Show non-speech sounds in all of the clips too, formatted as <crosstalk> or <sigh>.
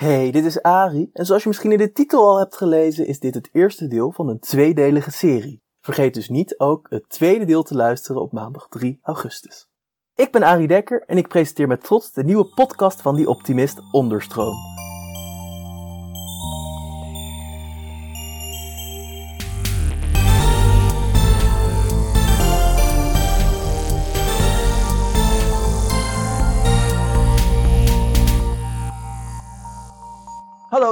Hey, dit is Ari en zoals je misschien in de titel al hebt gelezen is dit het eerste deel van een tweedelige serie. Vergeet dus niet ook het tweede deel te luisteren op maandag 3 augustus. Ik ben Ari Dekker en ik presenteer met trots de nieuwe podcast van Die Optimist Onderstroom.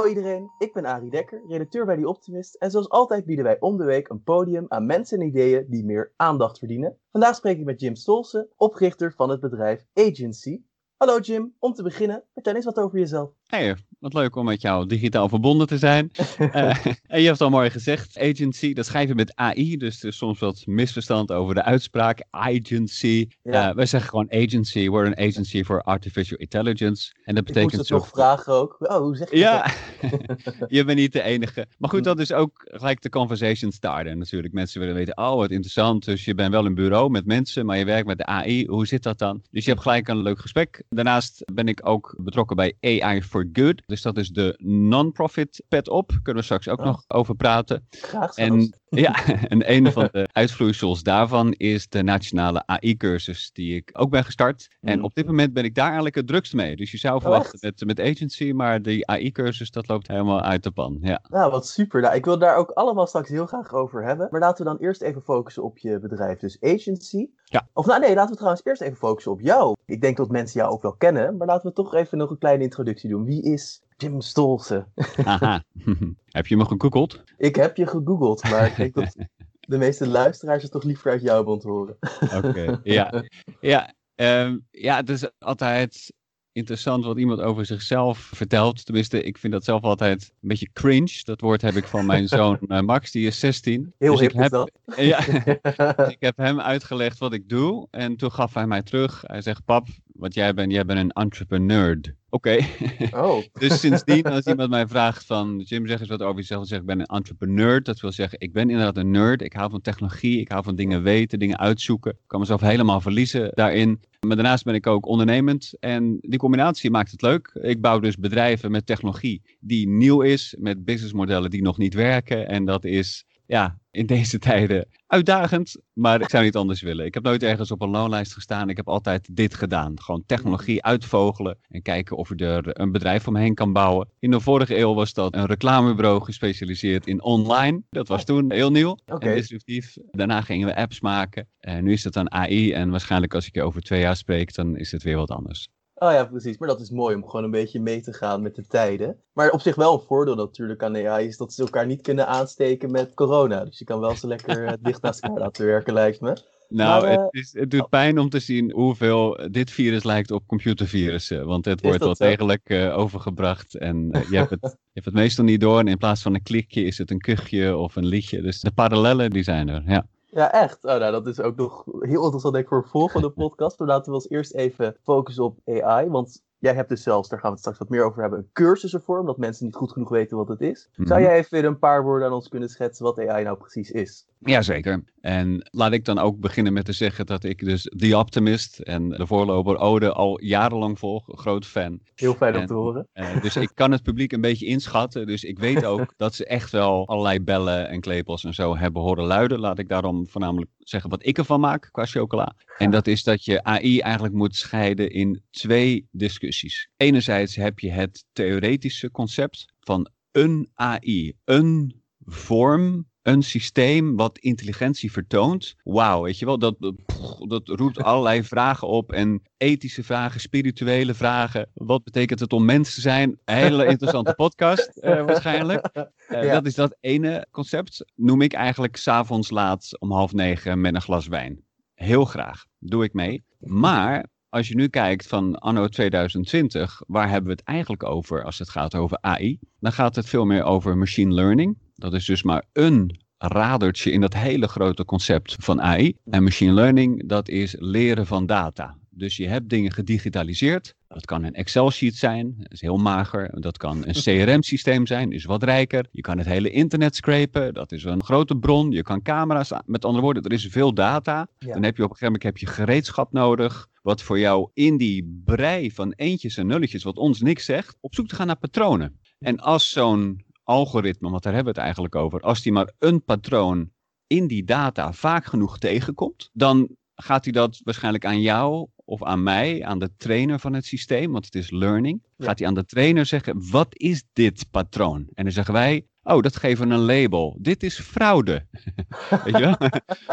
Iedereen, ik ben Arie Dekker, redacteur bij Die Optimist en zoals altijd bieden wij om de week een podium aan mensen en ideeën die meer aandacht verdienen. Vandaag spreek ik met Jim Stolse, oprichter van het bedrijf Agency. Hallo Jim, om te beginnen, vertel eens wat over jezelf. Hey, wat leuk om met jou digitaal verbonden te zijn. uh, <laughs> en je hebt al mooi gezegd, agency, dat schrijven met AI, dus er is soms wat misverstand over de uitspraak. Agency. Ja. Uh, wij zeggen gewoon agency, we're an agency for artificial intelligence. En dat betekent. Ik moest het nog vragen ook. Oh, hoe zeg je ja, <laughs> je bent niet de enige. Maar goed, dat is ook gelijk de conversation starten natuurlijk. Mensen willen weten, oh wat interessant, dus je bent wel een bureau met mensen, maar je werkt met de AI. Hoe zit dat dan? Dus je hebt gelijk een leuk gesprek. Daarnaast ben ik ook betrokken bij AI for Good. Dus dat is de non-profit pet op. Kunnen we straks ook oh. nog over praten. Graag en, <laughs> ja, en een van <laughs> de uitvloeisels daarvan is de nationale AI-cursus die ik ook ben gestart. En mm. op dit moment ben ik daar eigenlijk het drukst mee. Dus je zou oh, verwachten met, met agency, maar die AI-cursus dat loopt helemaal uit de pan. Ja. Nou, wat super. Nou, ik wil daar ook allemaal straks heel graag over hebben. Maar laten we dan eerst even focussen op je bedrijf. Dus agency. Ja. Of nou nee, laten we trouwens eerst even focussen op jou. Ik denk dat mensen jou ook wel kennen, maar laten we toch even nog een kleine introductie doen. Wie is Jim Stolze? <laughs> Heb je me gegoogeld? Ik heb je gegoogeld, maar ik denk dat de meeste luisteraars het toch liever uit jouw mond horen. Oké, ja. Ja, um, ja, het is altijd interessant wat iemand over zichzelf vertelt. Tenminste, ik vind dat zelf altijd een beetje cringe. Dat woord heb ik van mijn <laughs> zoon uh, Max, die is 16. Heel dus ik heb, dat. <laughs> Ja, dus ik heb hem uitgelegd wat ik doe. En toen gaf hij mij terug. Hij zegt, pap, wat jij bent, jij bent een entrepreneur. Oké. Oh. <laughs> dus sindsdien, als iemand mij vraagt van, Jim, zeg eens wat over jezelf. Dan zeg ik, ben een entrepreneur. Dat wil zeggen, ik ben inderdaad een nerd. Ik hou van technologie. Ik hou van dingen weten, dingen uitzoeken. Ik kan mezelf helemaal verliezen daarin. Maar daarnaast ben ik ook ondernemend. En die combinatie maakt het leuk. Ik bouw dus bedrijven met technologie die nieuw is. Met businessmodellen die nog niet werken. En dat is ja, in deze tijden uitdagend, maar ik zou niet anders willen. Ik heb nooit ergens op een loonlijst gestaan. Ik heb altijd dit gedaan. Gewoon technologie uitvogelen en kijken of je er een bedrijf omheen kan bouwen. In de vorige eeuw was dat een reclamebureau gespecialiseerd in online. Dat was toen heel nieuw en disruptief. Daarna gingen we apps maken. En nu is het dan AI en waarschijnlijk als ik je over twee jaar spreek, dan is het weer wat anders. Oh ja, precies. Maar dat is mooi om gewoon een beetje mee te gaan met de tijden. Maar op zich wel een voordeel natuurlijk aan AI is dat ze elkaar niet kunnen aansteken met corona. Dus je kan wel zo lekker eh, dicht naast elkaar laten werken, lijkt me. Nou, het, eh, is, het, doet pijn om te zien hoeveel dit virus lijkt op computervirussen. Want het wordt wel degelijk uh, overgebracht. En je, hebt het, je hebt het meestal niet door. En in plaats van een klikje is het een kuchje of een liedje. Dus de parallellen die zijn er, ja. Ja, echt. Oh, nou, dat is ook nog heel interessant denk ik voor de volgende <laughs> podcast. Maar laten we ons eerst even focussen op AI. Want jij hebt dus zelfs, daar gaan we het straks wat meer over hebben, een cursus ervoor. Omdat mensen niet goed genoeg weten wat het is. Zou mhm. jij even weer een paar woorden aan ons kunnen schetsen wat AI nou precies is? Jazeker. En laat ik dan ook beginnen met te zeggen dat ik dus The Optimist en de voorloper Ode al jarenlang volg. Groot fan. Heel fijn om te horen. Uh, dus ik kan het publiek een beetje inschatten. Dus ik weet ook <laughs> dat ze echt wel allerlei bellen en klepels en zo hebben horen luiden. Laat ik daarom voornamelijk zeggen wat ik ervan maak qua chocola. En dat is dat je AI eigenlijk moet scheiden in twee discussies. Enerzijds heb je het theoretische concept van een AI, een vorm een systeem wat intelligentie vertoont. Wauw, weet je wel, dat, dat roept <laughs> allerlei vragen op. En ethische vragen, spirituele vragen. Wat betekent het om mens te zijn? Een hele interessante <laughs> podcast uh, waarschijnlijk. <laughs> Uh, Dat is dat ene concept. Noem ik eigenlijk s'avonds laat om half negen met een glas wijn. Heel graag, doe ik mee. Maar als je nu kijkt van anno 2020, waar hebben we het eigenlijk over als het gaat over AI? Dan gaat het veel meer over machine learning. Dat is dus maar een radertje in dat hele grote concept van AI. En machine learning, dat is leren van data. Dus je hebt dingen gedigitaliseerd Dat kan een Excel-sheet zijn, dat is heel mager. Dat kan een <laughs> CRM-systeem zijn, is wat rijker. Je kan het hele internet scrapen, dat is een grote bron. Je kan camera's, met andere woorden, er is veel data. Dan heb je op een gegeven moment heb je gereedschap nodig wat voor jou in die brei van eentjes en nulletjes, wat ons niks zegt, op zoek te gaan naar patronen. En als zo'n algoritme, want daar hebben we het eigenlijk over, als die maar een patroon in die data vaak genoeg tegenkomt, dan gaat hij dat waarschijnlijk aan jou of aan mij, aan de trainer van het systeem, want het is learning, gaat hij aan de trainer zeggen, wat is dit patroon? En dan zeggen wij, oh, dat geven een label. Dit is fraude. <laughs> Weet je wel?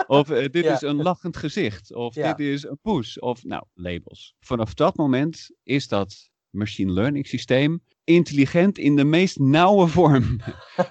of uh, dit is een lachend gezicht. Of dit is een poes. Of nou, labels. Vanaf dat moment is dat machine learning systeem intelligent in de meest nauwe <laughs> vorm.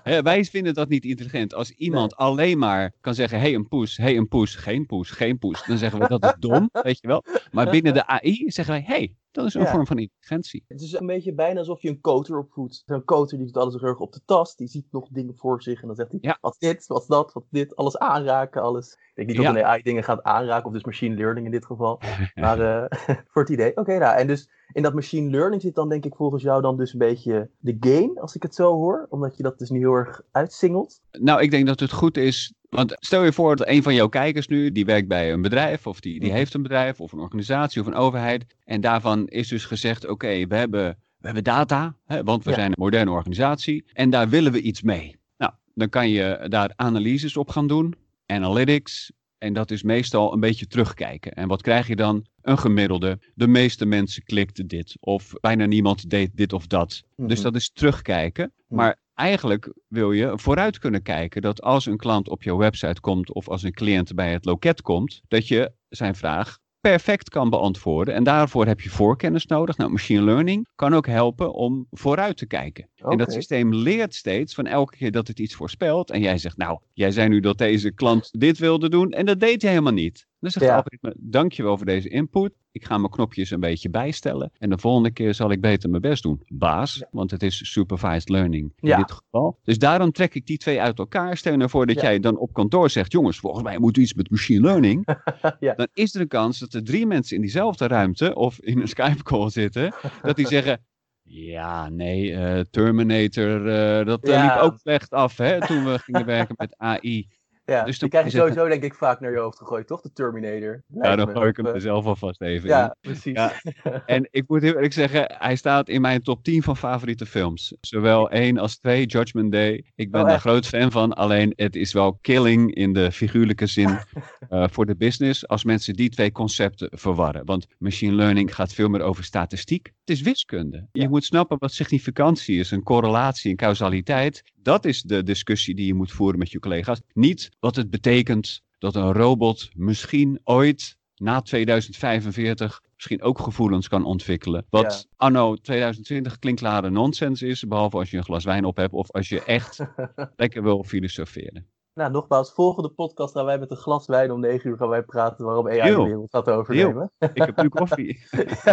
<laughs> wij vinden dat niet intelligent. Als iemand alleen maar kan zeggen, hey een poes, hey een poes, geen poes, geen poes. Dan zeggen we dat is dom, <laughs> weet je wel. Maar binnen de AI zeggen wij, hey, dat is een vorm van intelligentie. Het is een beetje bijna alsof je een coder opvoedt. Een coder die doet alles heel erg op de tast. Die ziet nog dingen voor zich. En dan zegt hij, ja. wat dit, wat dat, wat dit. Alles aanraken, alles. Ik denk niet dat een AI dingen gaat aanraken. Of dus machine learning in dit geval. <laughs> maar uh, <laughs> voor het idee. Oké, nou. En dus in dat machine learning zit dan denk ik volgens jou dan dus een beetje de gain. Als ik het zo hoor. Omdat je dat dus niet heel erg uitsingelt. Nou, ik denk dat het goed is want stel je voor dat een van jouw kijkers nu, die werkt bij een bedrijf, of die, die mhm. heeft een bedrijf, of een organisatie, of een overheid. En daarvan is dus gezegd, oké, we, hebben, we hebben data, hè, want we zijn een moderne organisatie. En daar willen we iets mee. Nou, dan kan je daar analyses op gaan doen, analytics. En dat is meestal een beetje terugkijken. En wat krijg je dan? Een gemiddelde. De meeste mensen klikten dit. Of bijna niemand deed dit of dat. Dus mhm. dat is terugkijken. Mhm. Maar eigenlijk wil je vooruit kunnen kijken dat als een klant op jouw website komt of als een cliënt bij het loket komt, dat je zijn vraag perfect kan beantwoorden. En daarvoor heb je voorkennis nodig. Nou, machine learning kan ook helpen om vooruit te kijken. En dat systeem leert steeds van elke keer dat het iets voorspelt. En jij zegt, nou, jij zei nu dat deze klant dit wilde doen en dat deed hij helemaal niet. Dan zegt ja. de algoritme, dankjewel voor deze input. Ik ga mijn knopjes een beetje bijstellen. En de volgende keer zal ik beter mijn best doen. Baas, want het is supervised learning in dit geval. Dus daarom trek ik die twee uit elkaar. Stel je nou voor dat jij dan op kantoor zegt, jongens, volgens mij moet iets met machine learning. <laughs> Dan is er een kans dat er drie mensen in diezelfde ruimte of in een Skype call zitten. dat die zeggen, ja, nee, uh, Terminator, uh, dat uh, liep ook slecht af hè, toen we gingen werken met AI. Ja, dus die krijg je sowieso denk ik vaak naar je hoofd gegooid, toch? De Terminator. ja, dan gooi ik hem er zelf alvast even ja, in. Precies. Ja, <laughs> En ik moet heel eerlijk zeggen, hij staat in mijn top 10 van favoriete films. Zowel één als twee, Judgment Day. Ik ben oh, daar groot fan van, alleen het is wel killing in de figuurlijke zin uh, <laughs> voor de business als mensen die twee concepten verwarren. Want machine learning gaat veel meer over statistiek. Het is wiskunde. Je moet snappen wat significantie is, een correlatie, een causaliteit. Dat is de discussie die je moet voeren met je collega's. Niet wat het betekent dat een robot misschien ooit na 2045 misschien ook gevoelens kan ontwikkelen. Wat anno 2020 klinkklare nonsens is, behalve als je een glas wijn op hebt of als je echt <laughs> lekker wil filosoferen. Nou, nogmaals, volgende podcast gaan wij met een glas wijn om 9 uur gaan wij praten waarom AI de wereld gaat overnemen. Ik heb nu koffie.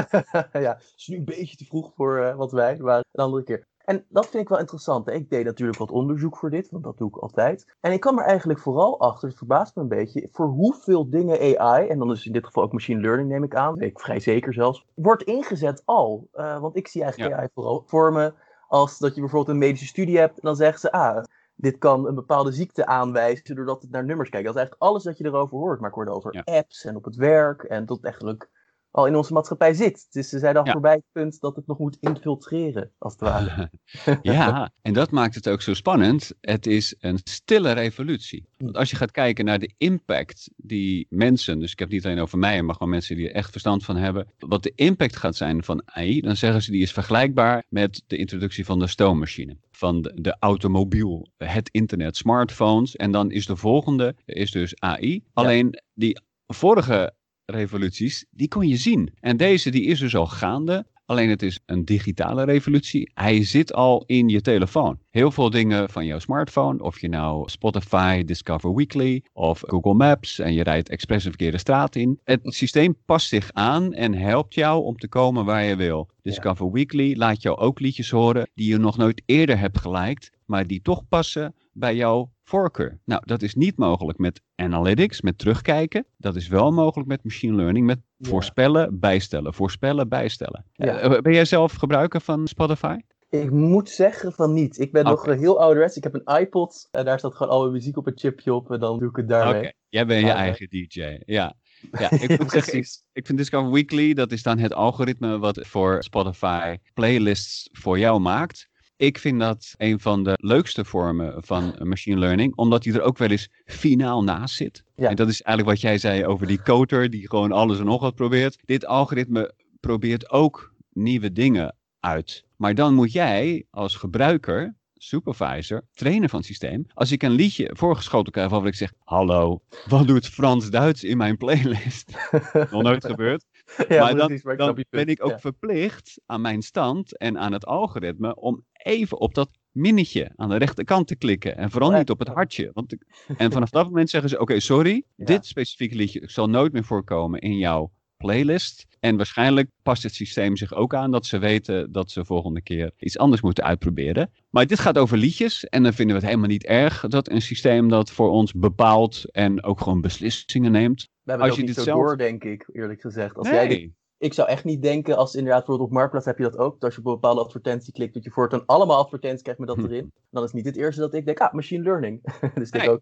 <laughs> ja, het is nu een beetje te vroeg voor uh, wat wijn, maar een andere keer. En dat vind ik wel interessant. Ik deed natuurlijk wat onderzoek voor dit, want dat doe ik altijd. En ik kwam er eigenlijk vooral achter, het verbaast me een beetje, voor hoeveel dingen AI, en dan is in dit geval ook machine learning neem ik aan, weet ik vrij zeker zelfs, wordt ingezet al. Uh, want ik zie eigenlijk AI vooral voor me als dat je bijvoorbeeld een medische studie hebt en dan zeggen ze, ah, dit kan een bepaalde ziekte aanwijzen doordat het naar nummers kijkt. Dat is eigenlijk alles dat je erover hoort. Maar ik hoorde over apps en op het werk en tot eigenlijk al in onze maatschappij zit. Dus ze zijn dan voorbij het punt dat het nog moet infiltreren, als het ware. <laughs> ja, en dat maakt het ook zo spannend. Het is een stille revolutie. Hm. Want als je gaat kijken naar de impact die mensen, dus ik heb het niet alleen over mij, maar gewoon mensen die er echt verstand van hebben, wat de impact gaat zijn van AI, dan zeggen ze die is vergelijkbaar met de introductie van de stoommachine. Van de, de automobiel, het internet, smartphones. En dan is de volgende, is dus AI. Alleen die vorige revoluties, die kon je zien. En deze die is dus al gaande. Alleen het is een digitale revolutie. Hij zit al in je telefoon. Heel veel dingen van jouw smartphone, of je nou Spotify, Discover Weekly of Google Maps en je rijdt expres een verkeerde straat in. Het systeem past zich aan en helpt jou om te komen waar je wil. Discover Weekly laat jou ook liedjes horen die je nog nooit eerder hebt geliked, maar die toch passen bij jouw voorkeur. Nou, dat is niet mogelijk met analytics, met terugkijken. Dat is wel mogelijk met machine learning, met Ja. voorspellen, bijstellen, voorspellen, bijstellen. Ja. Eh, ben jij zelf gebruiker van Spotify? Ik moet zeggen van niet. Ik ben nog Oké. eh, heel ouderwets. Ik heb een iPod en daar staat gewoon al mijn muziek op een chipje op en dan doe ik het Oké, daarmee. jij bent je eh, eigen DJ. Ja. Ja, <laughs> ik, moet zeggen, ik, Precies. ik vind Discover Weekly, dat is dan het algoritme wat voor Spotify playlists voor jou maakt. Ik vind dat een van de leukste vormen van machine learning, omdat die er ook wel eens finaal naast zit. Ja. En dat is eigenlijk wat jij zei over die coder, die gewoon alles en nog wat probeert. Dit algoritme probeert ook nieuwe dingen uit. Maar dan moet jij als gebruiker, supervisor, trainer van het systeem, als ik een liedje voorgeschoten krijg waarvan ik zeg, hallo, wat doet Frans-Duits in mijn playlist? <laughs> Nog nooit gebeurd. Ja, maar dan, precies, maar ik dan snap je punt. ben ik ook Ja. verplicht aan mijn stand en aan het algoritme om even op dat minnetje aan de rechterkant te klikken. En vooral Ja. niet op het hartje. Want ik- en vanaf dat moment zeggen ze, oké, sorry, <laughs> dit specifieke liedje zal nooit meer voorkomen in jouw playlist. En waarschijnlijk past het systeem zich ook aan dat ze weten dat ze volgende keer iets anders moeten uitproberen. Maar dit gaat over liedjes en dan vinden we het helemaal niet erg dat een systeem dat voor ons bepaalt en ook gewoon beslissingen neemt. We hebben als het je niet dit zo zelf- door, denk ik, eerlijk gezegd. Als jij dit- ik zou echt niet denken, als inderdaad bijvoorbeeld op Marktplaats heb je dat ook, dat als je op een bepaalde advertentie klikt, dat je voortaan allemaal advertenties krijgt met dat Hm. erin. Dan is niet het eerste dat ik denk, ah, machine learning. <laughs> dus denk Nee. ook,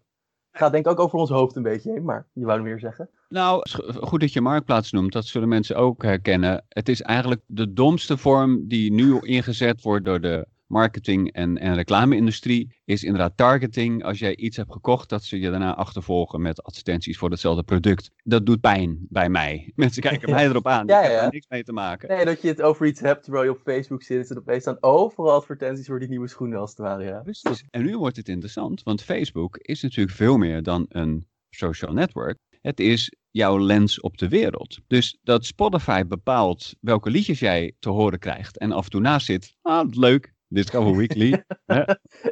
gaat denk ik ook over ons hoofd een beetje heen, maar je wou hem weer zeggen. Nou, goed dat je marktplaats noemt. Dat zullen mensen ook herkennen. Het is eigenlijk de domste vorm die nu ingezet wordt door de marketing- en, en reclame-industrie. Is inderdaad targeting. Als jij iets hebt gekocht, dat ze je daarna achtervolgen met advertenties voor hetzelfde product. Dat doet pijn bij mij. <laughs> Mensen kijken mij erop aan. <laughs> Ja, ja. daar niks mee te maken. Nee, dat je het over iets hebt terwijl je op Facebook zit en opeens staan overal advertenties voor die nieuwe schoenen als het ware, ja. Precies. En nu wordt het interessant, want Facebook is natuurlijk veel meer dan een social network. Het is jouw lens op de wereld. Dus dat Spotify bepaalt welke liedjes jij te horen krijgt en af en toe naast zit, ah, leuk, Discover Weekly. <laughs> hè.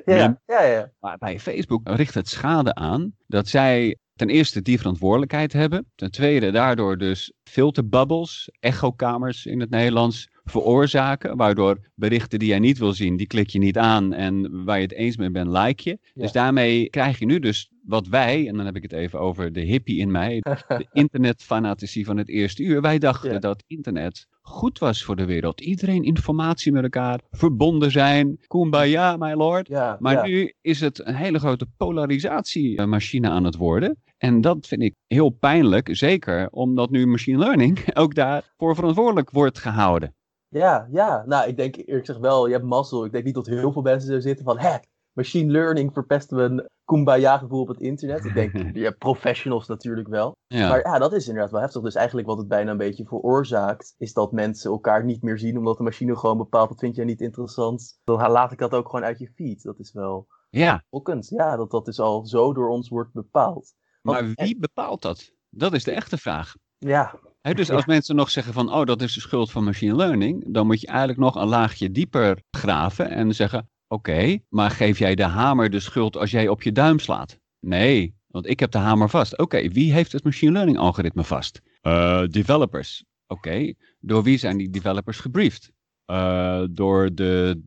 Ja, ja, ja. Maar bij Facebook richt het schade aan dat zij ten eerste die verantwoordelijkheid hebben. Ten tweede daardoor dus filterbubbles, echokamers in het Nederlands, veroorzaken. Waardoor berichten die jij niet wil zien, die klik je niet aan. En waar je het eens mee bent, like je. Ja. Dus daarmee krijg je nu dus wat wij, en dan heb ik het even over de hippie in mij, <laughs> de internetfanatici van het eerste uur. Wij dachten Ja. dat internet goed was voor de wereld. Iedereen informatie met elkaar, verbonden zijn. Kumbaya, my lord. ja Maar ja. nu is het een hele grote polarisatiemachine aan het worden. En dat vind ik heel pijnlijk, zeker omdat nu machine learning <laughs> ook daarvoor verantwoordelijk wordt gehouden. Ja, ja. Nou, ik denk eerlijk gezegd wel, je hebt mazzel. Ik denk niet dat heel veel mensen er zitten van, hè, machine learning verpesten we een kumbaya gevoel op het internet. Ik denk, <laughs> hebt professionals natuurlijk wel. Ja, Maar ja, dat is inderdaad wel heftig. Dus eigenlijk wat het bijna een beetje veroorzaakt, is dat mensen elkaar niet meer zien, omdat de machine gewoon bepaalt, dat vind jij niet interessant. Dan laat ik dat ook gewoon uit je feed. Dat is wel ja schokkend. Ja, dat dat dus al zo door ons wordt bepaald. Want- maar wie bepaalt dat? Dat is de echte vraag. Ja, dus Ja. als mensen nog zeggen van, oh, dat is de schuld van machine learning, dan moet je eigenlijk nog een laagje dieper graven en zeggen, oké, maar geef jij de hamer de schuld als jij op je duim slaat? Nee, want ik heb de hamer vast. Oké, wie heeft het machine learning algoritme vast? Eh, developers. Oké, door wie zijn die developers gebriefd? Eh, door de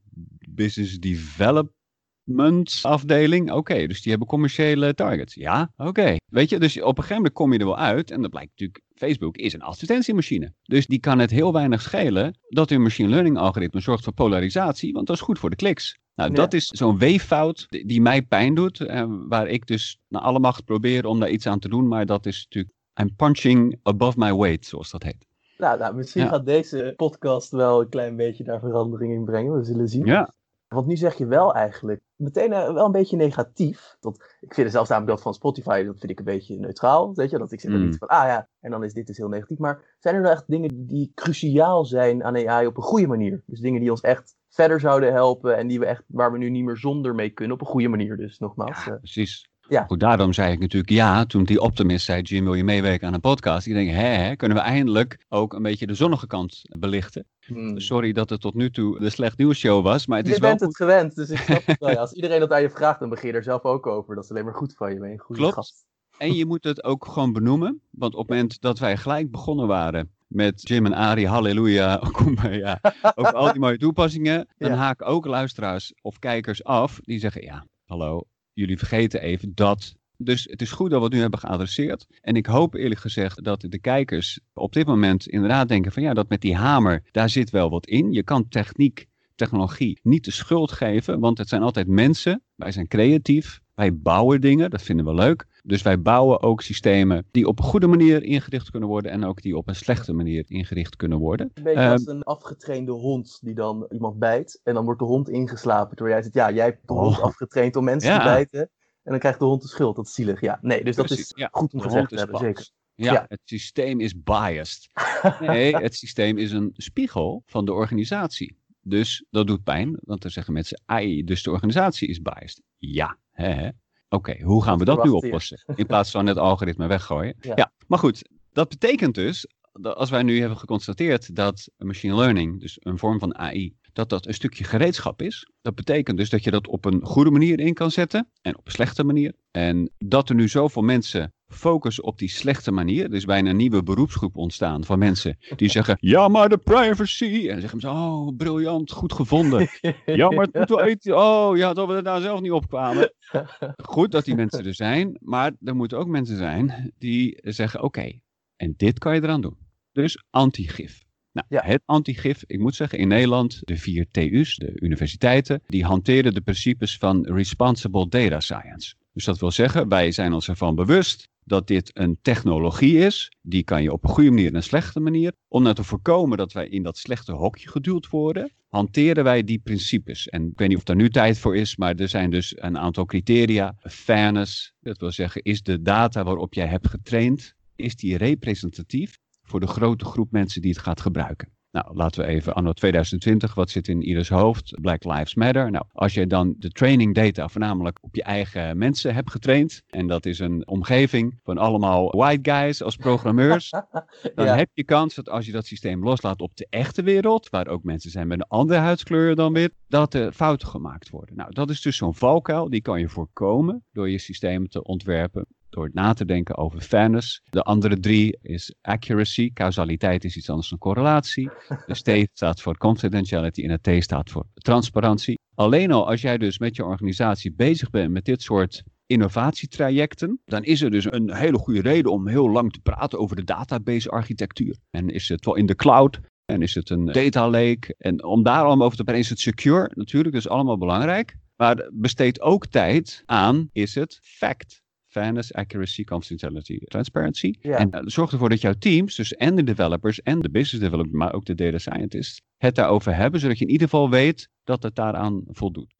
business development afdeling. Oké, dus die hebben commerciële targets. Ja, oké. Weet je, dus op een gegeven moment kom je er wel uit. En dat blijkt natuurlijk, Facebook is een advertentiemachine. Dus die kan het heel weinig schelen dat hun machine learning algoritme zorgt voor polarisatie. Want dat is goed voor de kliks. Nou, Ja. dat is zo'n weeffout die mij pijn doet. eh, waar ik dus naar alle macht probeer om daar iets aan te doen. Maar dat is natuurlijk, I'm punching above my weight, zoals dat heet. nou, nou misschien Ja. gaat deze podcast wel een klein beetje daar verandering in brengen. We zullen zien. Ja, Want nu zeg je wel eigenlijk meteen eh, wel een beetje negatief. Dat, ik vind zelfs namelijk dat van Spotify, dat vind ik een beetje neutraal. Weet je, dat ik zeg Mm. niet van, ah ja, en dan is dit dus heel negatief. Maar zijn er nou echt dingen die cruciaal zijn aan AI op een goede manier? Dus dingen die ons echt verder zouden helpen en die we echt, waar we nu niet meer zonder mee kunnen, op een goede manier dus, nogmaals. ja eh. precies. Ja. Goed, daarom zei ik natuurlijk ja toen die optimist zei, Jim wil je meewerken aan een podcast? Ik denk, hè, hè, kunnen we eindelijk ook een beetje de zonnige kant belichten? Hmm. Sorry dat het tot nu toe de slecht nieuws show was, maar het is je wel bent goed. het gewend, dus ik snap het wel. <laughs> Ja, als iedereen dat aan je vraagt, dan begin je er zelf ook over. Dat is alleen maar goed van je, ben je een goede Klopt. gast. En je moet het ook gewoon benoemen. Want op het moment dat wij gelijk begonnen waren met Jim en Ari, halleluja, <laughs> kumbaya, over al die mooie toepassingen, dan Ja. haken ook luisteraars of kijkers af die zeggen, ja, hallo, jullie vergeten even dat. Dus het is goed dat we het nu hebben geadresseerd. En ik hoop eerlijk gezegd dat de kijkers op dit moment inderdaad denken van ja, dat met die hamer, daar zit wel wat in. Je kan techniek, technologie niet de schuld geven, want het zijn altijd mensen. Wij zijn creatief, wij bouwen dingen, dat vinden we leuk. Dus wij bouwen ook systemen die op een goede manier ingericht kunnen worden en ook die op een slechte manier ingericht kunnen worden. Een beetje als een afgetrainde hond die dan iemand bijt en dan wordt de hond ingeslapen. Terwijl jij zegt, ja, jij hebt de hond Oh. afgetraind om mensen Ja. te bijten. En dan krijgt de hond de schuld. Dat is zielig. Ja, nee, dus dat is ja. goed om gezegd te hebben, zeker. Ja, Ja. het systeem is biased. <laughs> Nee, het systeem is een spiegel van de organisatie. Dus dat doet pijn, want dan zeggen mensen, ai, dus de organisatie is biased. Ja, Oké, hoe gaan we dat nu oplossen? In plaats van het algoritme weggooien. Ja. Ja. maar goed, dat betekent dus, dat als wij nu hebben geconstateerd dat machine learning, dus een vorm van AI, dat dat een stukje gereedschap is. Dat betekent dus dat je dat op een goede manier in kan zetten en op een slechte manier. En dat er nu zoveel mensen focussen op die slechte manier. Er is bijna een nieuwe beroepsgroep ontstaan van mensen die <laughs> zeggen, ja maar de privacy. En dan zeggen ze, oh briljant, goed gevonden. <laughs> Ja, maar het moet wel eten. Oh ja, dat we er daar zelf niet op kwamen. <laughs> Goed dat die mensen er zijn, maar er moeten ook mensen zijn die zeggen: oké, en dit kan je eraan doen. Dus antigif. Nou, Ja. het antigif, ik moet zeggen, in Nederland, de vier TU's, de universiteiten, die hanteren de principes van responsible data science. Dus dat wil zeggen, wij zijn ons ervan bewust dat dit een technologie is. Die kan je op een goede manier en een slechte manier. Om nou te voorkomen dat wij in dat slechte hokje geduwd worden, hanteren wij die principes. En ik weet niet of daar nu tijd voor is, maar er zijn dus een aantal criteria. Fairness, dat wil zeggen, is de data waarop jij hebt getraind, is die representatief voor de grote groep mensen die het gaat gebruiken? Nou, laten we even anno 2020, wat zit in ieders hoofd? Black Lives Matter. Nou, als je dan de training data voornamelijk op je eigen mensen hebt getraind, en dat is een omgeving van allemaal white guys als programmeurs, <laughs> dan heb je kans dat als je dat systeem loslaat op de echte wereld, waar ook mensen zijn met een andere huidskleur dan wit, dat er fouten gemaakt worden. Nou, dat is dus zo'n valkuil, die kan je voorkomen door je systeem te ontwerpen. Door na te denken over fairness. De andere drie is accuracy. Causaliteit is iets anders dan correlatie. De T <laughs> staat voor confidentiality en de T staat voor transparantie. Alleen al als jij dus met je organisatie bezig bent met dit soort innovatietrajecten, dan is er dus een hele goede reden om heel lang te praten over de database architectuur. En is het wel in de cloud? En is het een data lake? En om daar allemaal over te praten, is het secure? Natuurlijk, dat is allemaal belangrijk. Maar besteed ook tijd aan, is het fact? Fairness, accuracy, confidentiality, transparency. Ja. En eh, zorg ervoor dat jouw teams, dus en de developers en de business developers, maar ook de data scientists, het daarover hebben, zodat je in ieder geval weet dat het daaraan voldoet.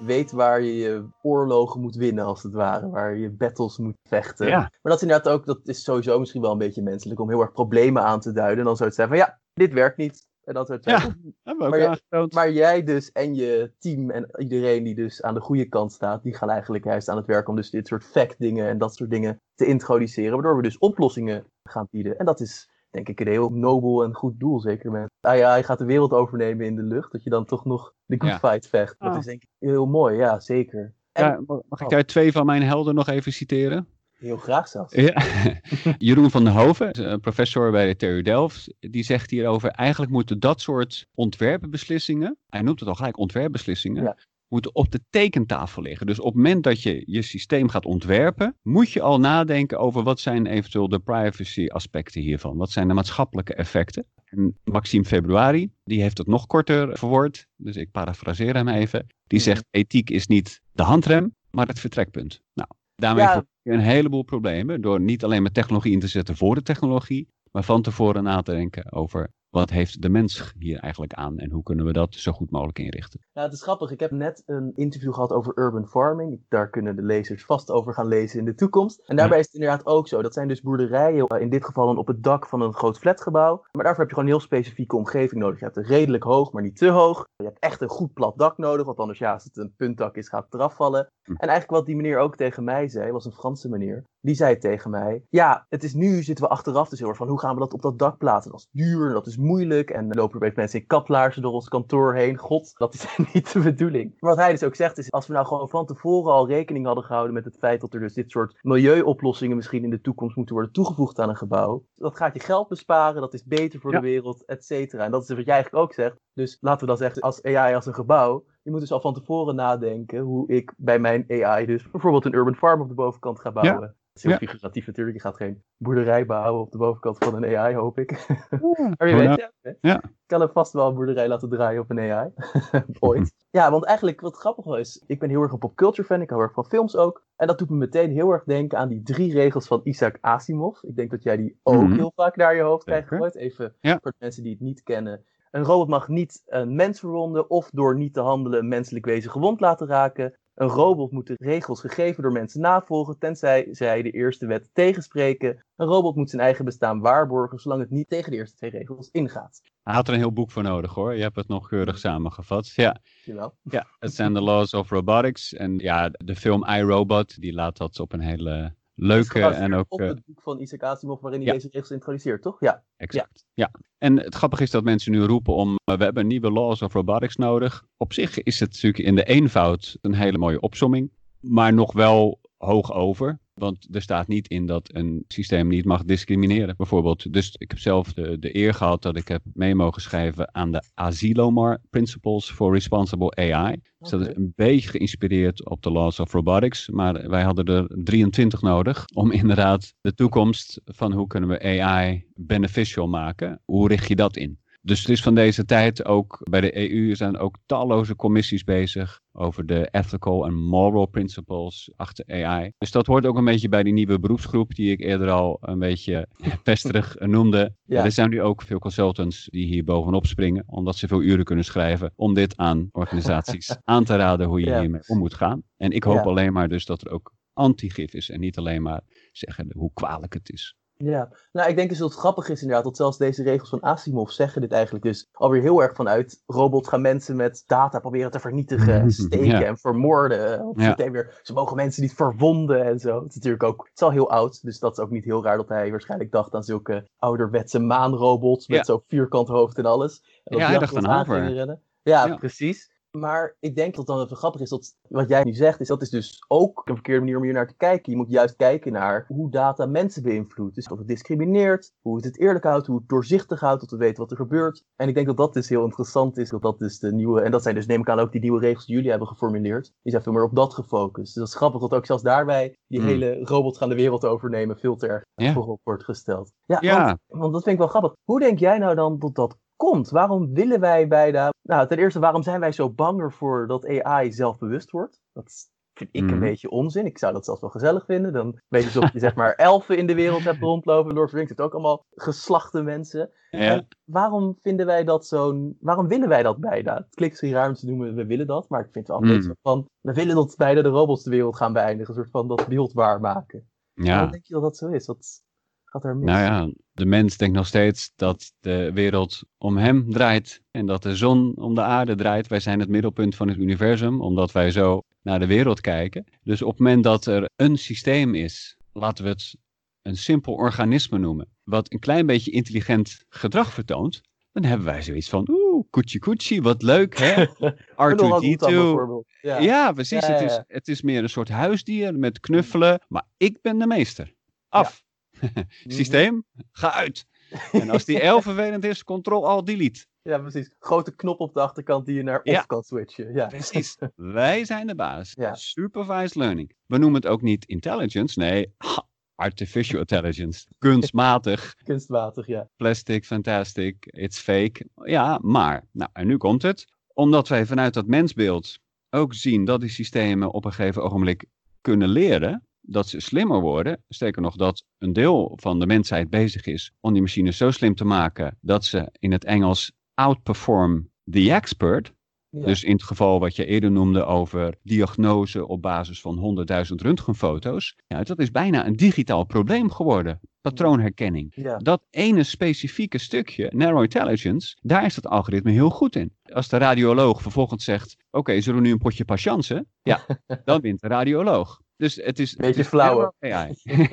Weet waar je je oorlogen moet winnen, als het ware. Waar je battles moet vechten. Ja. Maar dat is inderdaad ook, dat is sowieso misschien wel een beetje menselijk, om heel erg problemen aan te duiden. En dan zou het zeggen van, ja, dit werkt niet. En zou het Ja. Maar aangetoond. Maar jij dus en je team en iedereen die dus aan de goede kant staat, die gaan eigenlijk juist aan het werk om dus dit soort fact dingen en dat soort dingen te introduceren, waardoor we dus oplossingen gaan bieden. En dat is denk ik een heel nobel en goed doel, zeker met AI gaat de wereld overnemen in de lucht, dat je dan toch nog de good Ja. fight vecht. Dat Ah. is denk ik heel mooi, ja, zeker. En Ja, mag ik daar twee van mijn helden nog even citeren? Heel graag zelfs. Ja. <laughs> Jeroen van der Hoven, een professor bij de TU Delft, die zegt hierover: eigenlijk moeten dat soort ontwerpbeslissingen, hij noemt het al gelijk ontwerpbeslissingen, Ja. moeten op de tekentafel liggen. Dus op het moment dat je je systeem gaat ontwerpen, moet je al nadenken over wat zijn eventueel de privacy aspecten hiervan. Wat zijn de maatschappelijke effecten? En Maxime Februari, die heeft het nog korter verwoord, dus ik parafraseer hem even. Die Mhm. zegt: ethiek is niet de handrem, maar het vertrekpunt. Nou, daarmee Ja. je een heleboel problemen door niet alleen met technologie in te zetten voor de technologie, maar van tevoren na te denken over wat heeft de mens hier eigenlijk aan en hoe kunnen we dat zo goed mogelijk inrichten. Nou, het is grappig. Ik heb net een interview gehad over urban farming. Daar kunnen de lezers vast over gaan lezen in de toekomst. En daarbij is het inderdaad ook zo. Dat zijn dus boerderijen, in dit geval dan op het dak van een groot flatgebouw. Maar daarvoor heb je gewoon een heel specifieke omgeving nodig. Je hebt een redelijk hoog, maar niet te hoog. Je hebt echt een goed plat dak nodig, want anders ja, als het een puntdak is, gaat het eraf vallen. Hm. En eigenlijk wat die meneer ook tegen mij zei, was een Franse meneer. Die zei tegen mij: Ja, het is nu zitten we achteraf dus heel erg van hoe gaan we dat op dat dak plaatsen? Dat is duur, en dat is moeilijk. En dan lopen er mensen in kaplaarzen door ons kantoor heen. God, dat is <laughs> niet de bedoeling. Maar wat hij dus ook zegt is: als we nou gewoon van tevoren al rekening hadden gehouden met het feit dat er dus dit soort milieuoplossingen misschien in de toekomst moeten worden toegevoegd aan een gebouw. Dat gaat je geld besparen, dat is beter voor de wereld, et cetera. En dat is wat jij eigenlijk ook zegt. Dus laten we dan zeggen, als AI als een gebouw. Je moet dus al van tevoren nadenken hoe ik bij mijn AI dus bijvoorbeeld een urban farm op de bovenkant ga bouwen. Ja. Dat is heel figuratief natuurlijk. Je gaat geen boerderij bouwen op de bovenkant van een AI, hoop ik. <laughs> maar je weet, ja, ja. ik kan er vast wel een boerderij laten draaien op een AI. <laughs> Ooit. Ja, want eigenlijk wat grappig was, ik ben heel erg een popculture fan. Ik hou erg van films ook. En dat doet me meteen heel erg denken aan die drie regels van Isaac Asimov. Ik denk dat jij die ook mhm. heel vaak naar je hoofd krijgt. Even voor de mensen die het niet kennen. Een robot mag niet een mens verwonden of door niet te handelen een menselijk wezen gewond laten raken. Een robot moet de regels gegeven door mensen navolgen, tenzij zij de eerste wet tegenspreken. Een robot moet zijn eigen bestaan waarborgen, zolang het niet tegen de eerste twee regels ingaat. Hij had er een heel boek voor nodig hoor. Je hebt het nog keurig samengevat. Ja, ja het zijn de laws of robotics. En ja, de film iRobot, die laat dat op een hele leuke en ook... Op het eh, boek van Isaac Asimov waarin hij deze regels introduceert, toch? Ja. Exact, ja. En het grappige is dat mensen nu roepen om, uh, we hebben nieuwe laws of robotics nodig. Op zich is het natuurlijk in de eenvoud een hele mooie opsomming, maar nog wel hoog over. Want er staat niet in dat een systeem niet mag discrimineren, bijvoorbeeld. Dus ik heb zelf de, de eer gehad dat ik heb mee mogen schrijven aan de Asilomar Principles for Responsible AI. Dus dat is een beetje geïnspireerd op de Laws of Robotics. Maar wij hadden er 23 nodig om <laughs> inderdaad de toekomst van hoe kunnen we AI beneficial maken. Hoe richt je dat in? Dus het is van deze tijd ook bij de EU zijn ook talloze commissies bezig over de ethical en moral principles achter AI. Dus dat hoort ook een beetje bij die nieuwe beroepsgroep die ik eerder al een beetje <laughs> pesterig noemde. Ja. Er zijn nu ook veel consultants die hier bovenop springen, omdat ze veel uren kunnen schrijven om dit aan organisaties <laughs> aan te raden hoe je hiermee om moet gaan. En ik hoop alleen maar dus dat er ook anti-gif is en niet alleen maar zeggen hoe kwalijk het is. Ja, nou ik denk dus dat het grappig is inderdaad, dat zelfs deze regels van Asimov zeggen dit eigenlijk dus alweer heel erg vanuit robots gaan mensen met data proberen te vernietigen, <laughs> steken en vermoorden. Of ja. weer, ze mogen mensen niet verwonden en zo. Het is natuurlijk ook, het is al heel oud, dus dat is ook niet heel raar dat hij waarschijnlijk dacht aan zulke ouderwetse maanrobots met zo'n vierkant hoofd en alles. En ja, hij dacht aan over. Ja, ja, precies. Maar ik denk dat dan even grappig is dat wat jij nu zegt, is dat is dus ook een verkeerde manier om hier naar te kijken. Je moet juist kijken naar hoe data mensen beïnvloedt. Dus of het discrimineert, hoe het het eerlijk houdt, hoe het doorzichtig houdt, dat we weten wat er gebeurt. En ik denk dat dat dus heel interessant is, dat dat dus de nieuwe, en dat zijn dus neem ik aan ook die nieuwe regels die jullie hebben geformuleerd. Die zijn veel meer op dat gefocust. Dus dat is grappig dat ook zelfs daarbij die hmm. hele robots gaan de wereld overnemen veel te erg yeah. voorop wordt gesteld. Ja, ja. Want, want dat vind ik wel grappig. Hoe denk jij nou dan dat dat komt? Waarom willen wij bij de. Nou, ten eerste, waarom zijn wij zo bang ervoor dat AI zelfbewust wordt? Dat vind ik een mhm. beetje onzin. Ik zou dat zelfs wel gezellig vinden. Dan weet je of je zeg maar <laughs> elfen in de wereld hebt rondlopen. Lord of the Rings heeft ook allemaal geslachte mensen. Ja. waarom vinden wij dat zo'n... Waarom willen wij dat bijna? Het klinkt misschien raar om te noemen, we willen dat. Maar ik vind het wel een beetje van... We willen dat beide de robots de wereld gaan beëindigen. Een soort van dat beeld waarmaken. Ja. Waarom denk je dat dat zo is? Wat gaat er mis? Nou ja, de mens denkt nog steeds dat de wereld om hem draait en dat de zon om de aarde draait. Wij zijn het middelpunt van het universum, omdat wij zo naar de wereld kijken. Dus op het moment dat er een systeem is, laten we het een simpel organisme noemen, wat een klein beetje intelligent gedrag vertoont, dan hebben wij zoiets van, oeh, koetsie koetsie, wat leuk hè. <laughs> R2-D2. Ja. ja, precies. Het, is, het is meer een soort huisdier met knuffelen, maar ik ben de meester. Af. <laughs> Systeem, ga uit. En als die <laughs> L vervelend is, Ctrl-Alt-Delete. Ja, precies. Grote knop op de achterkant die je naar off kan switchen. Ja. Precies. <laughs> Wij zijn de baas. Ja. Supervised learning. We noemen het ook niet intelligence, nee, artificial intelligence. Kunstmatig. Kunstmatig, ja. Plastic, fantastic, it's fake. Ja, maar, nou, en nu komt het. Omdat wij vanuit dat mensbeeld ook zien dat die systemen op een gegeven ogenblik kunnen leren, dat ze slimmer worden. Sterker nog, dat een deel van de mensheid bezig is om die machines zo slim te maken dat ze in het Engels outperform the expert. Dus in het geval wat je eerder noemde over diagnose op basis van 100.000 röntgenfoto's. Ja, dat is bijna een digitaal probleem geworden. Patroonherkenning. Dat ene specifieke stukje, narrow intelligence, daar is dat algoritme heel goed in. Als de radioloog vervolgens zegt, oké, zullen we nu een potje patiënten? Ja, <laughs> dan wint de radioloog. Dus het is... Beetje flauw. AI. <laughs>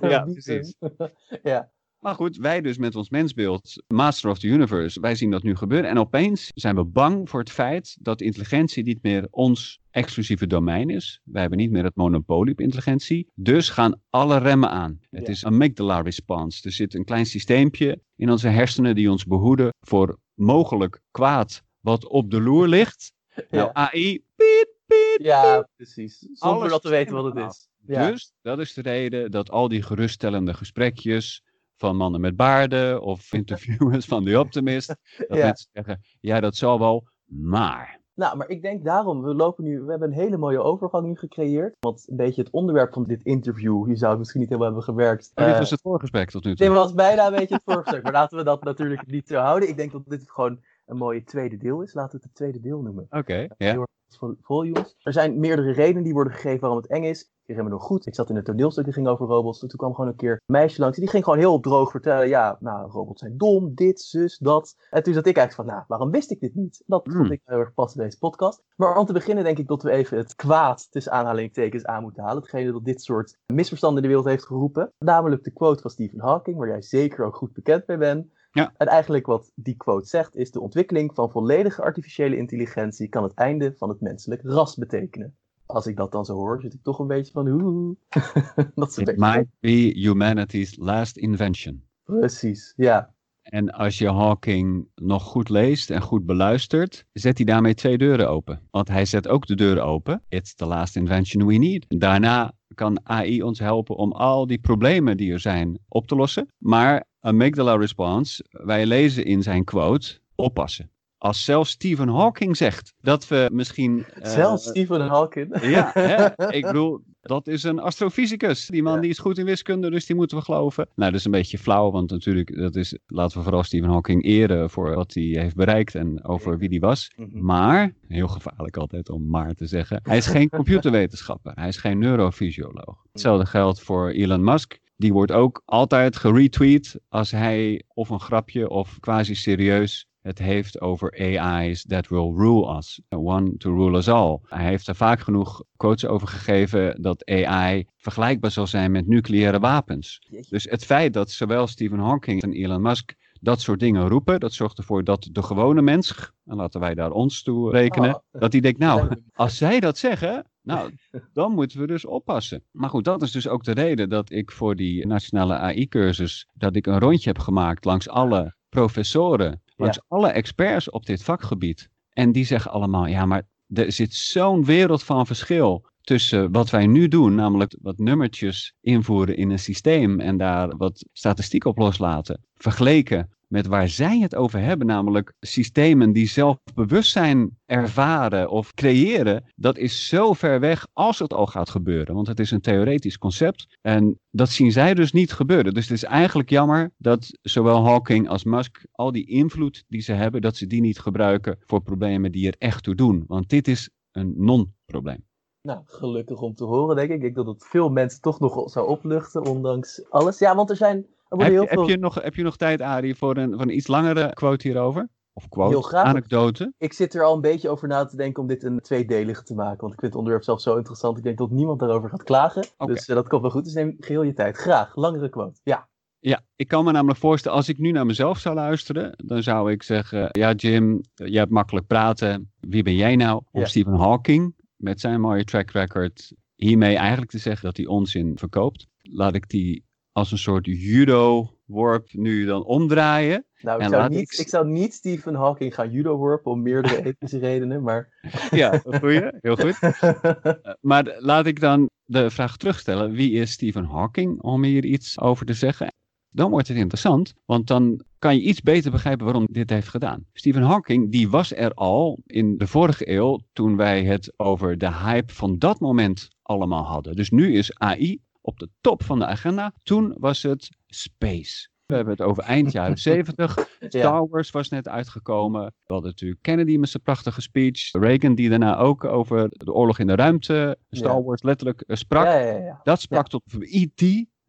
Ja, <laughs> precies. <laughs> ja. Maar goed, wij dus met ons mensbeeld, Master of the Universe, wij zien dat nu gebeuren. En opeens zijn we bang voor het feit dat intelligentie niet meer ons exclusieve domein is. Wij hebben niet meer het monopolie op intelligentie. Dus gaan alle remmen aan. Het Ja. is amygdala response. Er zit een klein systeempje in onze hersenen die ons behoeden voor mogelijk kwaad wat op de loer ligt. Nou. AI, piet, ja, precies. Zonder Alles dat we weten wat het is. Ja. Dus dat is de reden dat al die geruststellende gesprekjes van mannen met baarden of <laughs> interviewers van The Optimist, dat Ja. mensen zeggen, ja dat zal wel, maar. Nou, maar ik denk daarom, we lopen nu, we hebben een hele mooie overgang nu gecreëerd. Want een beetje het onderwerp van dit interview, je zou het misschien niet helemaal hebben gewerkt. Oh, dit Eh, was het voorgesprek tot nu Dit toe. was bijna een beetje het vorige stuk, maar laten we dat natuurlijk niet zo houden. Ik denk dat dit gewoon een mooie tweede deel is. Laten we het het tweede deel noemen. Oké, ja. Volumes. Er zijn meerdere redenen die worden gegeven waarom het eng is. Ik herinner me nog goed. Ik zat in een toneelstuk dat ging over robots. Toen kwam gewoon een keer een meisje langs. Die ging gewoon heel droog vertellen. Ja, nou, robots zijn dom. Dit, zus, dat. En toen zat ik eigenlijk van, nou, waarom wist ik dit niet? Dat Hmm. vond ik heel erg pas in deze podcast. Maar om te beginnen denk ik dat we even het kwaad tussen aanhalingstekens aan moeten halen. Hetgene dat dit soort misverstanden in de wereld heeft geroepen. Namelijk de quote van Stephen Hawking, waar jij zeker ook goed bekend mee bent. Ja. En eigenlijk wat die quote zegt is: de ontwikkeling van volledige artificiële intelligentie kan het einde van het menselijk ras betekenen. Als ik dat dan zo hoor, zit ik toch een beetje van oeh. <laughs> dat is een It beetje. might be humanity's last invention. Precies, ja. En als je Hawking nog goed leest en goed beluistert, zet hij daarmee twee deuren open. Want hij zet ook de deuren open. It's the last invention we need. Daarna kan AI ons helpen om al die problemen die er zijn op te lossen. Maar amygdala response, wij lezen in zijn quote, oppassen. Als zelfs Stephen Hawking zegt dat we misschien... eh, Zelfs Stephen Hawking. <laughs> ja, hè? <laughs> ik bedoel, dat is een astrofysicus. Die man Ja. die is goed in wiskunde, dus die moeten we geloven. Nou, dat is een beetje flauw, want natuurlijk, dat is, laten we vooral Stephen Hawking eren voor wat hij heeft bereikt en over wie die was. Mhm. Maar, heel gevaarlijk altijd om maar te zeggen, hij is geen <laughs> computerwetenschapper, hij is geen neurofysioloog. Hetzelfde geldt voor Elon Musk. Die wordt ook altijd geretweet als hij of een grapje of quasi serieus het heeft over AI's that will rule us. One to rule us all. Hij heeft er vaak genoeg quotes over gegeven dat AI vergelijkbaar zal zijn met nucleaire wapens. Dus het feit dat zowel Stephen Hawking en Elon Musk dat soort dingen roepen, dat zorgt ervoor dat de gewone mens, en laten wij daar ons toe rekenen, Ah. dat die denkt, nou, <laughs> als zij dat zeggen, nou, dan moeten we dus oppassen. Maar goed, dat is dus ook de reden dat ik voor die nationale AI-cursus, dat ik een rondje heb gemaakt langs alle professoren, langs alle experts op dit vakgebied. En die zeggen allemaal, ja, maar er zit zo'n wereld van verschil tussen wat wij nu doen, namelijk wat nummertjes invoeren in een systeem en daar wat statistiek op loslaten, vergeleken met waar zij het over hebben, namelijk systemen die zelfbewustzijn ervaren of creëren, dat is zo ver weg als het al gaat gebeuren. Want het is een theoretisch concept en dat zien zij dus niet gebeuren. Dus het is eigenlijk jammer dat zowel Hawking als Musk al die invloed die ze hebben, dat ze die niet gebruiken voor problemen die er echt toe doen. Want dit is een non-probleem. Nou, gelukkig om te horen, denk ik. Ik denk dat het veel mensen toch nog zou opluchten, ondanks alles. Ja, want er zijn. Heb, je- veel... heb, je nog, heb je nog tijd, Arie, voor een, voor een iets langere quote hierover? Of quote, Heel graag. anekdote? Ik zit er al een beetje over na te denken om dit een tweedelige te maken. Want ik vind het onderwerp zelf zo interessant. Ik denk dat niemand daarover gaat klagen. Dus eh, dat komt wel goed. Dus neem geheel je tijd. Graag. Langere quote. Ja. Ja, ik kan me namelijk voorstellen, als ik nu naar mezelf zou luisteren, dan zou ik zeggen, ja Jim, jij hebt makkelijk praten. Wie ben jij nou Ja. Stephen Hawking met zijn mooie track record hiermee eigenlijk te zeggen dat hij onzin verkoopt? Laat ik die als een soort judo-worp nu dan omdraaien. Nou, ik zou, niet, ik- ik... zou niet Stephen Hawking gaan judo worpen om meerdere <laughs> ethische redenen. Maar Ja, goeie, heel goed. <laughs> Eh, Maar laat ik dan de vraag terugstellen, wie is Stephen Hawking om hier iets over te zeggen? Dan wordt het interessant, want dan kan je iets beter begrijpen waarom dit heeft gedaan. Stephen Hawking, die was er al in de vorige eeuw toen wij het over de hype van dat moment allemaal hadden. Dus nu is AI op de top van de agenda. Toen was het space. We hebben het over eind jaren <laughs> 70. Star Wars was net uitgekomen. We hadden natuurlijk Kennedy met zijn prachtige speech. Reagan die daarna ook over de oorlog in de ruimte, Star Ja. Wars letterlijk eh, sprak. Ja, ja, ja. Dat sprak tot E.T.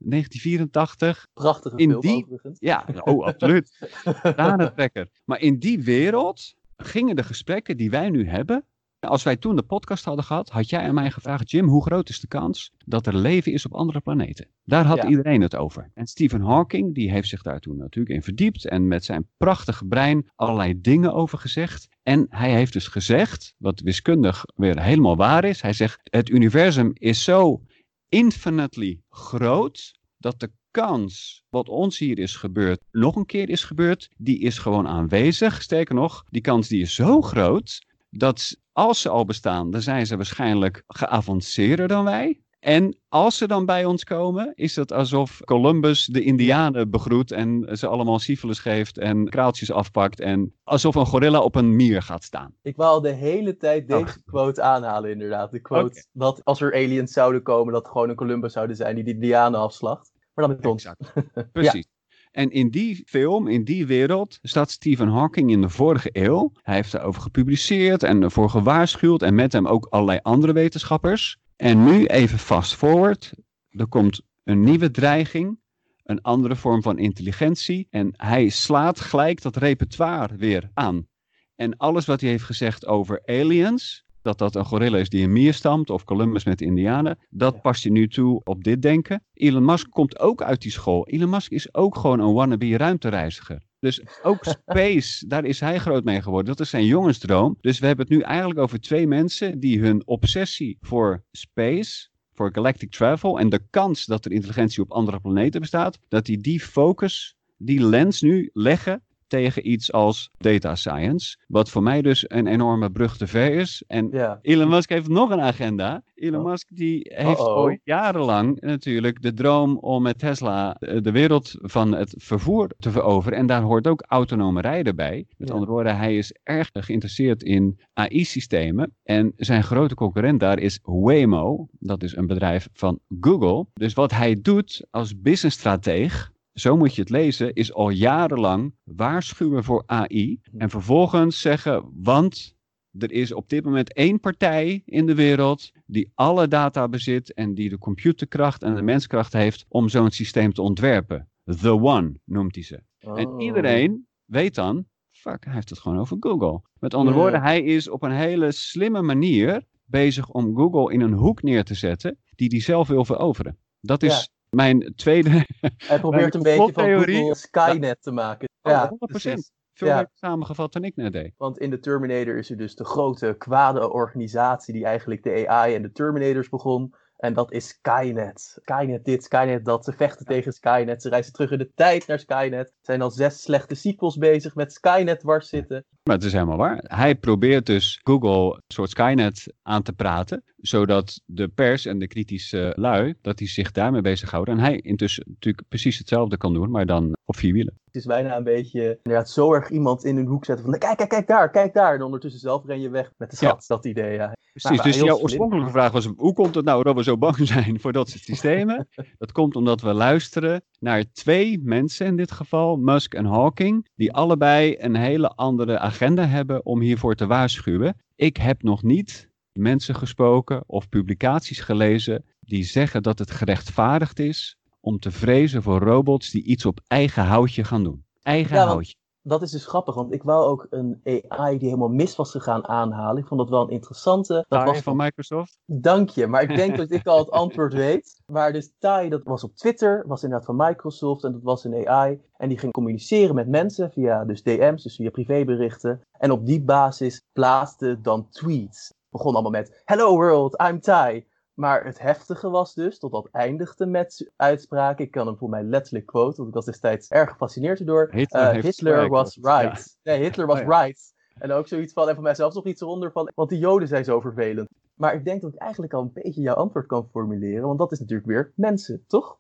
1984. Prachtige In film die- overigens. Ja, oh, absoluut. <laughs> Tranentrekker. Maar in die wereld gingen de gesprekken die wij nu hebben Als wij toen de podcast hadden gehad, had jij aan mij gevraagd, Jim, hoe groot is de kans dat er leven is op andere planeten? Daar had Ja. iedereen het over. En Stephen Hawking, die heeft zich daar toen natuurlijk in verdiept en met zijn prachtige brein allerlei dingen over gezegd. En hij heeft dus gezegd, wat wiskundig weer helemaal waar is, hij zegt, het universum is zo infinitely groot dat de kans wat ons hier is gebeurd, nog een keer is gebeurd, die is gewoon aanwezig. Sterker nog, die kans die is zo groot dat als ze al bestaan, dan zijn ze waarschijnlijk geavanceerder dan wij. En als ze dan bij ons komen, is het alsof Columbus de Indianen begroet en ze allemaal syfilis geeft en kraaltjes afpakt en alsof een gorilla op een mier gaat staan. Ik wou al de hele tijd deze Oh. quote aanhalen, inderdaad. De quote dat als er aliens zouden komen, dat het gewoon een Columbus zouden zijn die die Indianen afslacht. Maar dan met ons. Exact. Precies. <laughs> En in die film, in die wereld, staat Stephen Hawking in de vorige eeuw. Hij heeft daarover gepubliceerd en ervoor gewaarschuwd. En met hem ook allerlei andere wetenschappers. En nu even fast forward. Er komt een nieuwe dreiging. Een andere vorm van intelligentie. En hij slaat gelijk dat repertoire weer aan. En alles wat hij heeft gezegd over aliens. Dat dat een gorilla is die een mier stamt. Of Columbus met de Indianen. Dat Ja. past hij nu toe op dit denken. Elon Musk komt ook uit die school. Elon Musk is ook gewoon een wannabe ruimtereiziger. Dus ook <laughs> space, daar is hij groot mee geworden. Dat is zijn jongensdroom. Dus we hebben het nu eigenlijk over twee mensen die hun obsessie voor space, voor galactic travel en de kans dat er intelligentie op andere planeten bestaat, dat die die focus, die lens nu leggen tegen iets als data science. Wat voor mij dus een enorme brug te ver is. En Ja. Elon Musk heeft nog een agenda. Elon Oh. Musk die heeft ooit jarenlang natuurlijk de droom om met Tesla eh, de wereld van het vervoer te veroveren. En daar hoort ook autonome rijden bij. Met Ja. andere woorden, hij is erg geïnteresseerd in AI-systemen. En zijn grote concurrent daar is Waymo. Dat is een bedrijf van Google. Dus wat hij doet als businessstrateeg, zo moet je het lezen, is al jarenlang waarschuwen voor AI. En vervolgens zeggen, want er is op dit moment één partij in de wereld die alle data bezit en die de computerkracht en de menskracht heeft om zo'n systeem te ontwerpen. The One noemt hij ze. En Oh. iedereen weet dan, fuck, hij heeft het gewoon over Google. Met andere woorden, hij is op een hele slimme manier bezig om Google in een hoek neer te zetten die hij zelf wil veroveren. Dat is. Mijn tweede Hij <laughs> probeert een beetje van. Google Skynet te maken. Oh, ja, 100%. precies. veel Ja. beter samengevat dan ik net deed. Want in de Terminator is er dus de grote kwade organisatie die eigenlijk de AI en de Terminators begon. En dat is Skynet. Skynet dit, Skynet dat. Ze vechten tegen Skynet. Ze reizen terug in de tijd naar Skynet. Er zijn al zes slechte sequels bezig met Skynet dwars zitten. Maar het is helemaal waar. Hij probeert dus Google een soort Skynet aan te praten, zodat de pers en de kritische lui, dat die zich daarmee bezighouden. En hij intussen natuurlijk precies hetzelfde kan doen, maar dan op vier wielen. Het is bijna een beetje inderdaad zo erg iemand in een hoek zetten van kijk, kijk, kijk daar, kijk daar. En ondertussen zelf ren je weg met de Ja. schat. Dat idee, ja. Precies, maar dus jouw oorspronkelijke vraag was, hoe komt het nou dat we zo bang <laughs> zijn voor dat soort systemen? dat komt omdat we luisteren naar twee mensen in dit geval, Musk en Hawking, die allebei een hele andere agenda hebben om hiervoor te waarschuwen. Ik heb nog niet mensen gesproken of publicaties gelezen die zeggen dat het gerechtvaardigd is om te vrezen voor robots die iets op eigen houtje gaan doen. Eigen Ja, houtje. Dat is dus grappig, want ik wou ook een AI die helemaal mis was gegaan aanhalen. Ik vond dat wel een interessante. Dat was van Microsoft? Dank je, maar ik denk <laughs> dat ik al het antwoord weet. Maar dus Tai, dat was op Twitter, was inderdaad van Microsoft en dat was een AI. En die ging communiceren met mensen via dus DM's, dus via privéberichten. En op die basis plaatste dan tweets. Het begon allemaal met, hello world, I'm Tai. Maar het heftige was dus, tot dat eindigde met uitspraken. Ik kan hem voor mij letterlijk quote, want ik was destijds erg gefascineerd door. Hitler Eh, Hitler was of- ja. right. Nee, Hitler was Oh ja. right. En ook zoiets van, en voor mijzelf nog iets eronder van, want die Joden zijn zo vervelend. Maar ik denk dat ik eigenlijk al een beetje jouw antwoord kan formuleren, want dat is natuurlijk weer mensen, toch?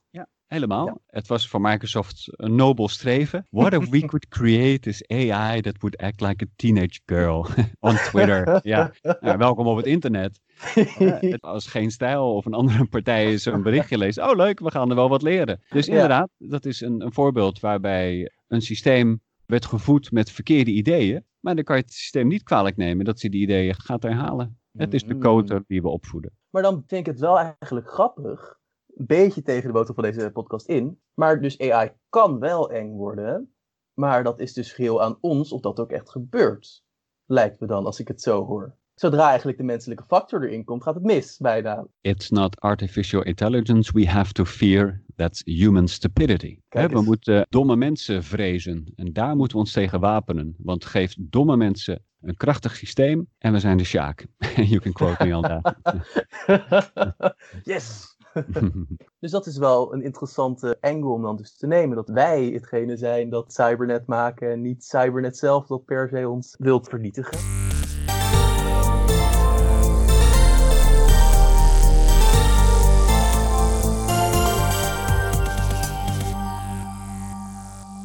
Helemaal. Ja. Het was voor Microsoft een nobel streven. What if we <laughs> could create this AI that would act like a teenage girl <laughs> on Twitter? ja, nou, welkom op het internet. Eh, <laughs> het- als geen stijl of een andere partij zo'n berichtje leest, oh leuk, we gaan er wel wat leren. Dus Ja. inderdaad, dat is een, een voorbeeld waarbij een systeem werd gevoed met verkeerde ideeën. Maar dan kan je het systeem niet kwalijk nemen dat ze die ideeën gaat herhalen. Het is de Mm. coder die we opvoeden. Maar dan vind ik het wel eigenlijk grappig, een beetje tegen de boodschap van deze podcast in. Maar dus AI kan wel eng worden, maar dat is dus geheel aan ons of dat ook echt gebeurt. Lijkt me dan, als ik het zo hoor. zodra eigenlijk de menselijke factor erin komt, gaat het mis bijna. It's not artificial intelligence we have to fear, that's human stupidity. We moeten domme mensen vrezen en daar moeten we ons tegen wapenen. Want geef domme mensen een krachtig systeem en we zijn de Sjaak. <laughs> you can quote me on that. <laughs> yes! <laughs> Dus dat is wel een interessante angle om dan dus te nemen. Dat wij hetgene zijn dat Cybernet maken en niet Cybernet zelf dat per se ons wilt vernietigen.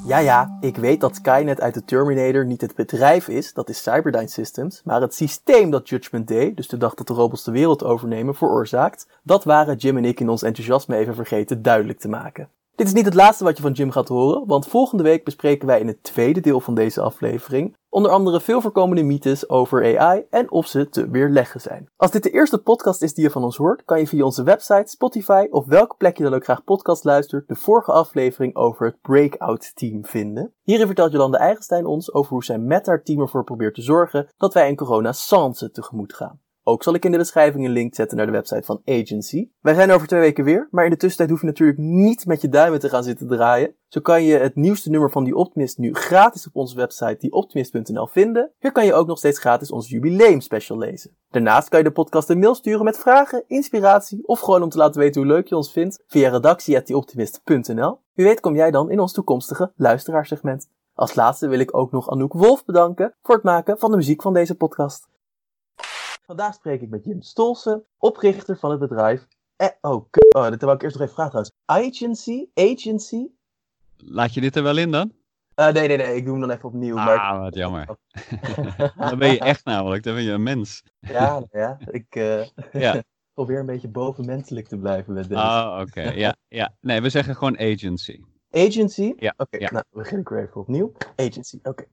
Ja, ja, ik weet dat Skynet uit de Terminator niet het bedrijf is, dat is Cyberdyne Systems, maar het systeem dat Judgment Day, dus de dag dat de robots de wereld overnemen, veroorzaakt, dat waren Jim en ik in ons enthousiasme even vergeten duidelijk te maken. Dit is niet het laatste wat je van Jim gaat horen, want volgende week bespreken wij in het tweede deel van deze aflevering onder andere veel voorkomende mythes over AI en of ze te weerleggen zijn. Als dit de eerste podcast is die je van ons hoort, kan je via onze website, Spotify of welke plek je dan ook graag podcast luistert, de vorige aflevering over het Breakout Team vinden. Hierin vertelt Jolande Eigenstein ons over hoe zij met haar team ervoor probeert te zorgen dat wij een corona sans tegemoet gaan. Ook zal ik in de beschrijving een link zetten naar de website van Agency. Wij zijn over twee weken weer, maar in de tussentijd hoef je natuurlijk niet met je duimen te gaan zitten draaien. Zo kan je het nieuwste nummer van Die Optimist nu gratis op onze website dieoptimist.nl vinden. Hier kan je ook nog steeds gratis onze jubileumspecial lezen. Daarnaast kan je de podcast een mail sturen met vragen, inspiratie of gewoon om te laten weten hoe leuk je ons vindt via redactie.dieoptimist.nl. Wie weet kom jij dan in ons toekomstige luisteraarsegment. Als laatste wil ik ook nog Anouk Wolf bedanken voor het maken van de muziek van deze podcast. Vandaag spreek ik met Jim Stolsen, oprichter van het bedrijf. Eh, oh, k- oh, dit wil ik eerst nog even vragen trouwens. Agency? Agency? Laat je dit er wel in dan? Eh, nee, nee, nee, ik doe hem dan even opnieuw. maar... Ah, wat jammer. <laughs> dan ben je echt namelijk, dan ben je een mens. Ja, nou ja, ik eh, Ja. <laughs> probeer een beetje bovenmenselijk te blijven met deze. Ah, oké. Ja, ja. Nee, we zeggen gewoon agency. Agency? Ja, Oké, ja. nou, begin ik weer even opnieuw. Agency, oké.